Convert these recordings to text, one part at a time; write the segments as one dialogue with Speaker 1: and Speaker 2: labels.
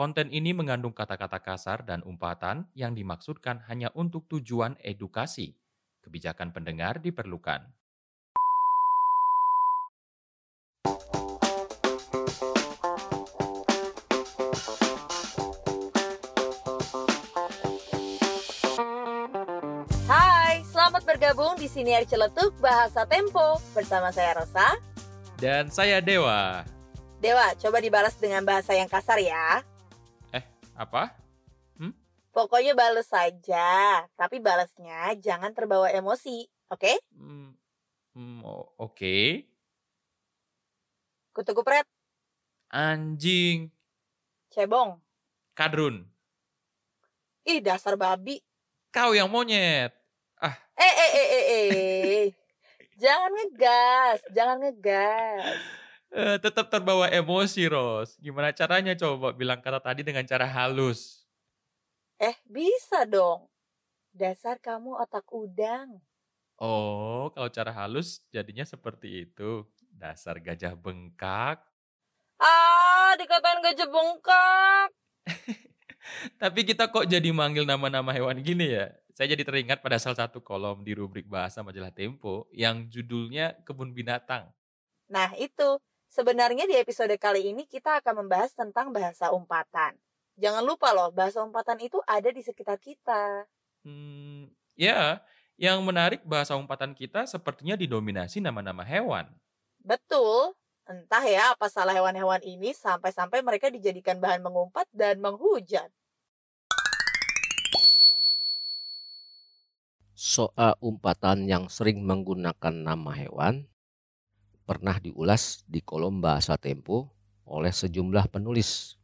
Speaker 1: Konten ini mengandung kata-kata kasar dan umpatan yang dimaksudkan hanya untuk tujuan edukasi. Kebijakan pendengar diperlukan.
Speaker 2: Hai, selamat bergabung di Siniar Celetuk Bahasa Tempo bersama saya Rosa.
Speaker 1: Dan saya Dewa.
Speaker 2: Dewa, coba dibalas dengan bahasa yang kasar ya.
Speaker 1: Apa?
Speaker 2: Pokoknya balas saja, tapi balasnya jangan terbawa emosi, oke?
Speaker 1: Hmm, hmm, o- Oke.
Speaker 2: Kutu kupret,
Speaker 1: Anjing.
Speaker 2: cebong.
Speaker 1: Kadrun.
Speaker 2: Ih, dasar babi.
Speaker 1: Kau yang monyet.
Speaker 2: Eh, eh, eh, eh, eh. jangan ngegas, jangan ngegas.
Speaker 1: Eh, tetap terbawa emosi, Ros. Gimana caranya coba bilang kata tadi dengan cara halus?
Speaker 2: Eh, bisa dong. Dasar kamu otak udang.
Speaker 1: Oh, kalau cara halus jadinya seperti itu. Dasar gajah bengkak.
Speaker 2: Ah, dikatain gajah bengkak.
Speaker 1: Tapi kita kok jadi manggil nama-nama hewan gini ya? Saya jadi teringat pada salah satu kolom di rubrik bahasa majalah Tempo yang judulnya Kebun Binatang.
Speaker 2: Nah, itu. Sebenarnya di episode kali ini kita akan membahas tentang bahasa umpatan. Jangan lupa loh, bahasa umpatan itu ada di sekitar kita.
Speaker 1: Hmm, ya, yang menarik bahasa umpatan kita sepertinya didominasi nama-nama hewan.
Speaker 2: Betul. Entah ya apa salah hewan-hewan ini sampai-sampai mereka dijadikan bahan mengumpat dan menghujat.
Speaker 3: soal umpatan yang sering menggunakan nama hewan pernah diulas di kolom bahasa Tempo oleh sejumlah penulis.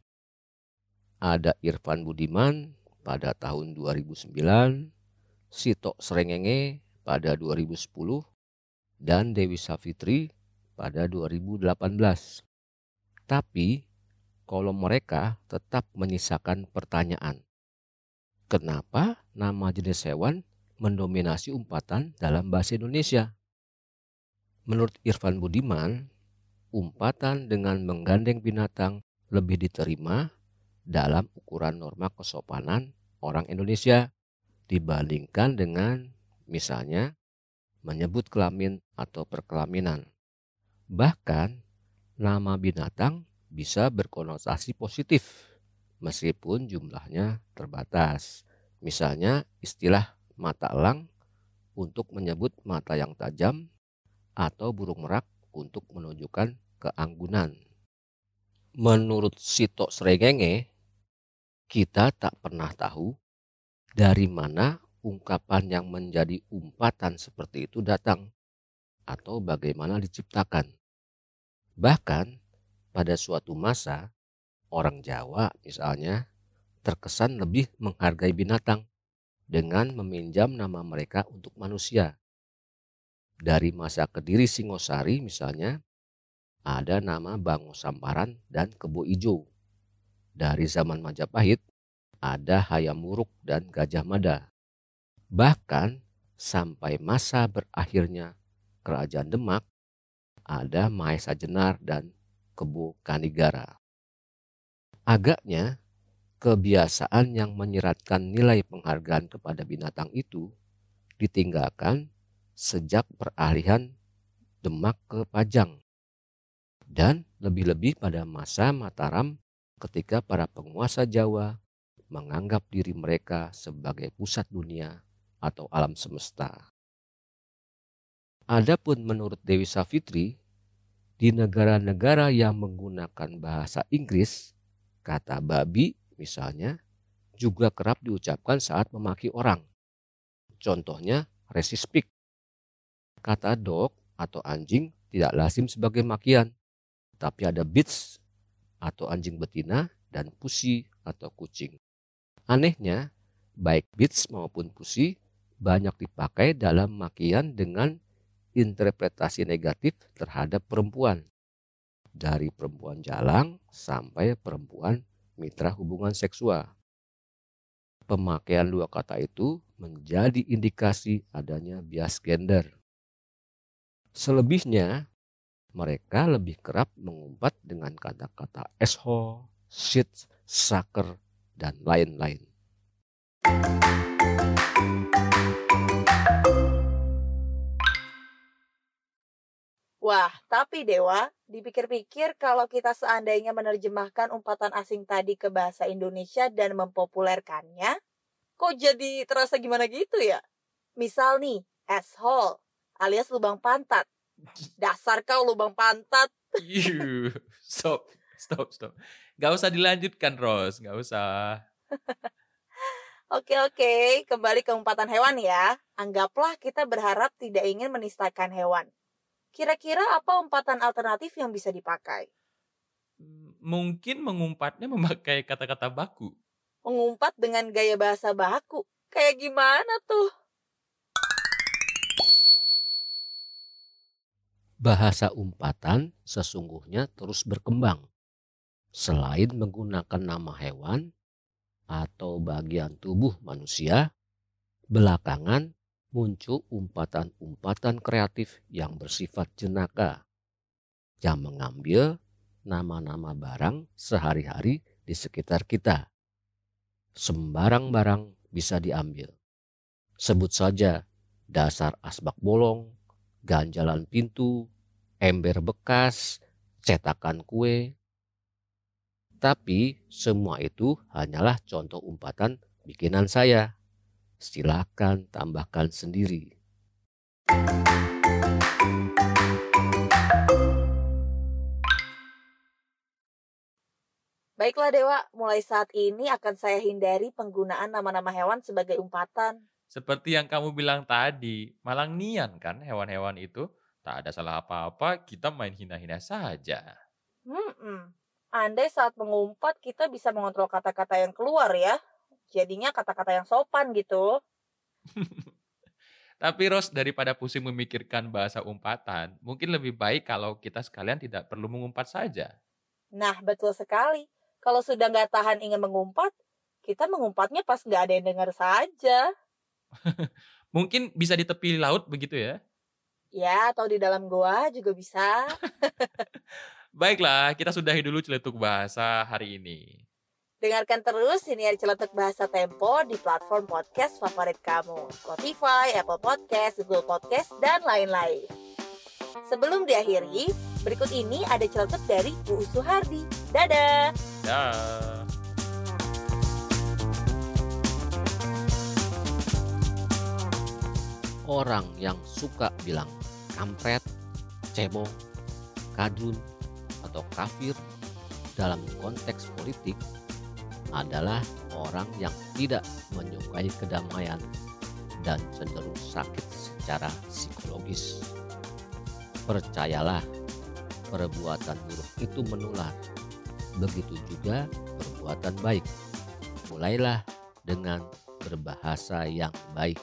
Speaker 3: Ada Irfan Budiman pada tahun 2009, Sito Srengenge pada 2010, dan Dewi Savitri pada 2018. Tapi kolom mereka tetap menyisakan pertanyaan. Kenapa nama jenis hewan mendominasi umpatan dalam bahasa Indonesia. Menurut Irfan Budiman, umpatan dengan menggandeng binatang lebih diterima dalam ukuran norma kesopanan orang Indonesia dibandingkan dengan misalnya menyebut kelamin atau perkelaminan. Bahkan nama binatang bisa berkonotasi positif meskipun jumlahnya terbatas. Misalnya istilah mata elang untuk menyebut mata yang tajam atau burung merak untuk menunjukkan keanggunan. Menurut Sito Srengenge, kita tak pernah tahu dari mana ungkapan yang menjadi umpatan seperti itu datang atau bagaimana diciptakan. Bahkan pada suatu masa, orang Jawa misalnya terkesan lebih menghargai binatang dengan meminjam nama mereka untuk manusia. Dari masa Kediri Singosari misalnya, ada nama Bango Samparan dan Kebo Ijo. Dari zaman Majapahit, ada Hayam Muruk dan Gajah Mada. Bahkan sampai masa berakhirnya Kerajaan Demak, ada Maesa Jenar dan Kebo Kanigara. Agaknya kebiasaan yang menyeratkan nilai penghargaan kepada binatang itu ditinggalkan sejak peralihan Demak ke Pajang. Dan lebih-lebih pada masa Mataram ketika para penguasa Jawa menganggap diri mereka sebagai pusat dunia atau alam semesta. Adapun menurut Dewi Savitri, di negara-negara yang menggunakan bahasa Inggris, kata babi misalnya juga kerap diucapkan saat memaki orang. Contohnya resispeak. Kata dog atau anjing tidak lazim sebagai makian, tapi ada bitch atau anjing betina dan pussy atau kucing. Anehnya, baik bitch maupun pussy banyak dipakai dalam makian dengan interpretasi negatif terhadap perempuan. Dari perempuan jalang sampai perempuan mitra hubungan seksual. Pemakaian dua kata itu menjadi indikasi adanya bias gender. Selebihnya, mereka lebih kerap mengumpat dengan kata-kata asshole, shit, saker, dan lain-lain.
Speaker 2: Wah, tapi Dewa, dipikir-pikir kalau kita seandainya menerjemahkan umpatan asing tadi ke bahasa Indonesia dan mempopulerkannya, kok jadi terasa gimana gitu ya? Misal nih, asshole alias lubang pantat. Dasar kau lubang pantat.
Speaker 1: Yuh, stop, stop, stop. Gak usah dilanjutkan, Ros. Gak usah.
Speaker 2: Oke oke, kembali ke umpatan hewan ya. Anggaplah kita berharap tidak ingin menistakan hewan. Kira-kira apa umpatan alternatif yang bisa dipakai?
Speaker 1: Mungkin mengumpatnya memakai kata-kata baku.
Speaker 2: Mengumpat dengan gaya bahasa baku. Kayak gimana tuh?
Speaker 3: Bahasa umpatan sesungguhnya terus berkembang. Selain menggunakan nama hewan atau bagian tubuh manusia, belakangan muncul umpatan-umpatan kreatif yang bersifat jenaka yang mengambil nama-nama barang sehari-hari di sekitar kita. Sembarang barang bisa diambil. Sebut saja dasar asbak bolong, ganjalan pintu, ember bekas, cetakan kue. Tapi semua itu hanyalah contoh umpatan bikinan saya. Silakan tambahkan sendiri.
Speaker 2: Baiklah Dewa, mulai saat ini akan saya hindari penggunaan nama-nama hewan sebagai umpatan.
Speaker 1: Seperti yang kamu bilang tadi, malang nian kan hewan-hewan itu. Tak ada salah apa-apa, kita main hina-hina saja.
Speaker 2: Hmm, andai saat mengumpat kita bisa mengontrol kata-kata yang keluar ya jadinya kata-kata yang sopan gitu.
Speaker 1: Tapi Ros, daripada pusing memikirkan bahasa umpatan, mungkin lebih baik kalau kita sekalian tidak perlu mengumpat saja.
Speaker 2: Nah, betul sekali. Kalau sudah nggak tahan ingin mengumpat, kita mengumpatnya pas nggak ada yang dengar saja.
Speaker 1: mungkin bisa di tepi laut begitu ya?
Speaker 2: Ya, atau di dalam goa juga bisa.
Speaker 1: Baiklah, kita sudahi dulu celetuk bahasa hari ini.
Speaker 2: Dengarkan terus Siniar Celetuk Bahasa Tempo di platform podcast favorit kamu. Spotify, Apple Podcast, Google Podcast, dan lain-lain. Sebelum diakhiri, berikut ini ada celetuk dari Bu Suhardi. Dadah!
Speaker 1: Dadah!
Speaker 3: Orang yang suka bilang kampret, cebong, kadun, atau kafir dalam konteks politik adalah orang yang tidak menyukai kedamaian dan cenderung sakit secara psikologis. Percayalah, perbuatan buruk itu menular. Begitu juga perbuatan baik. Mulailah dengan berbahasa yang baik.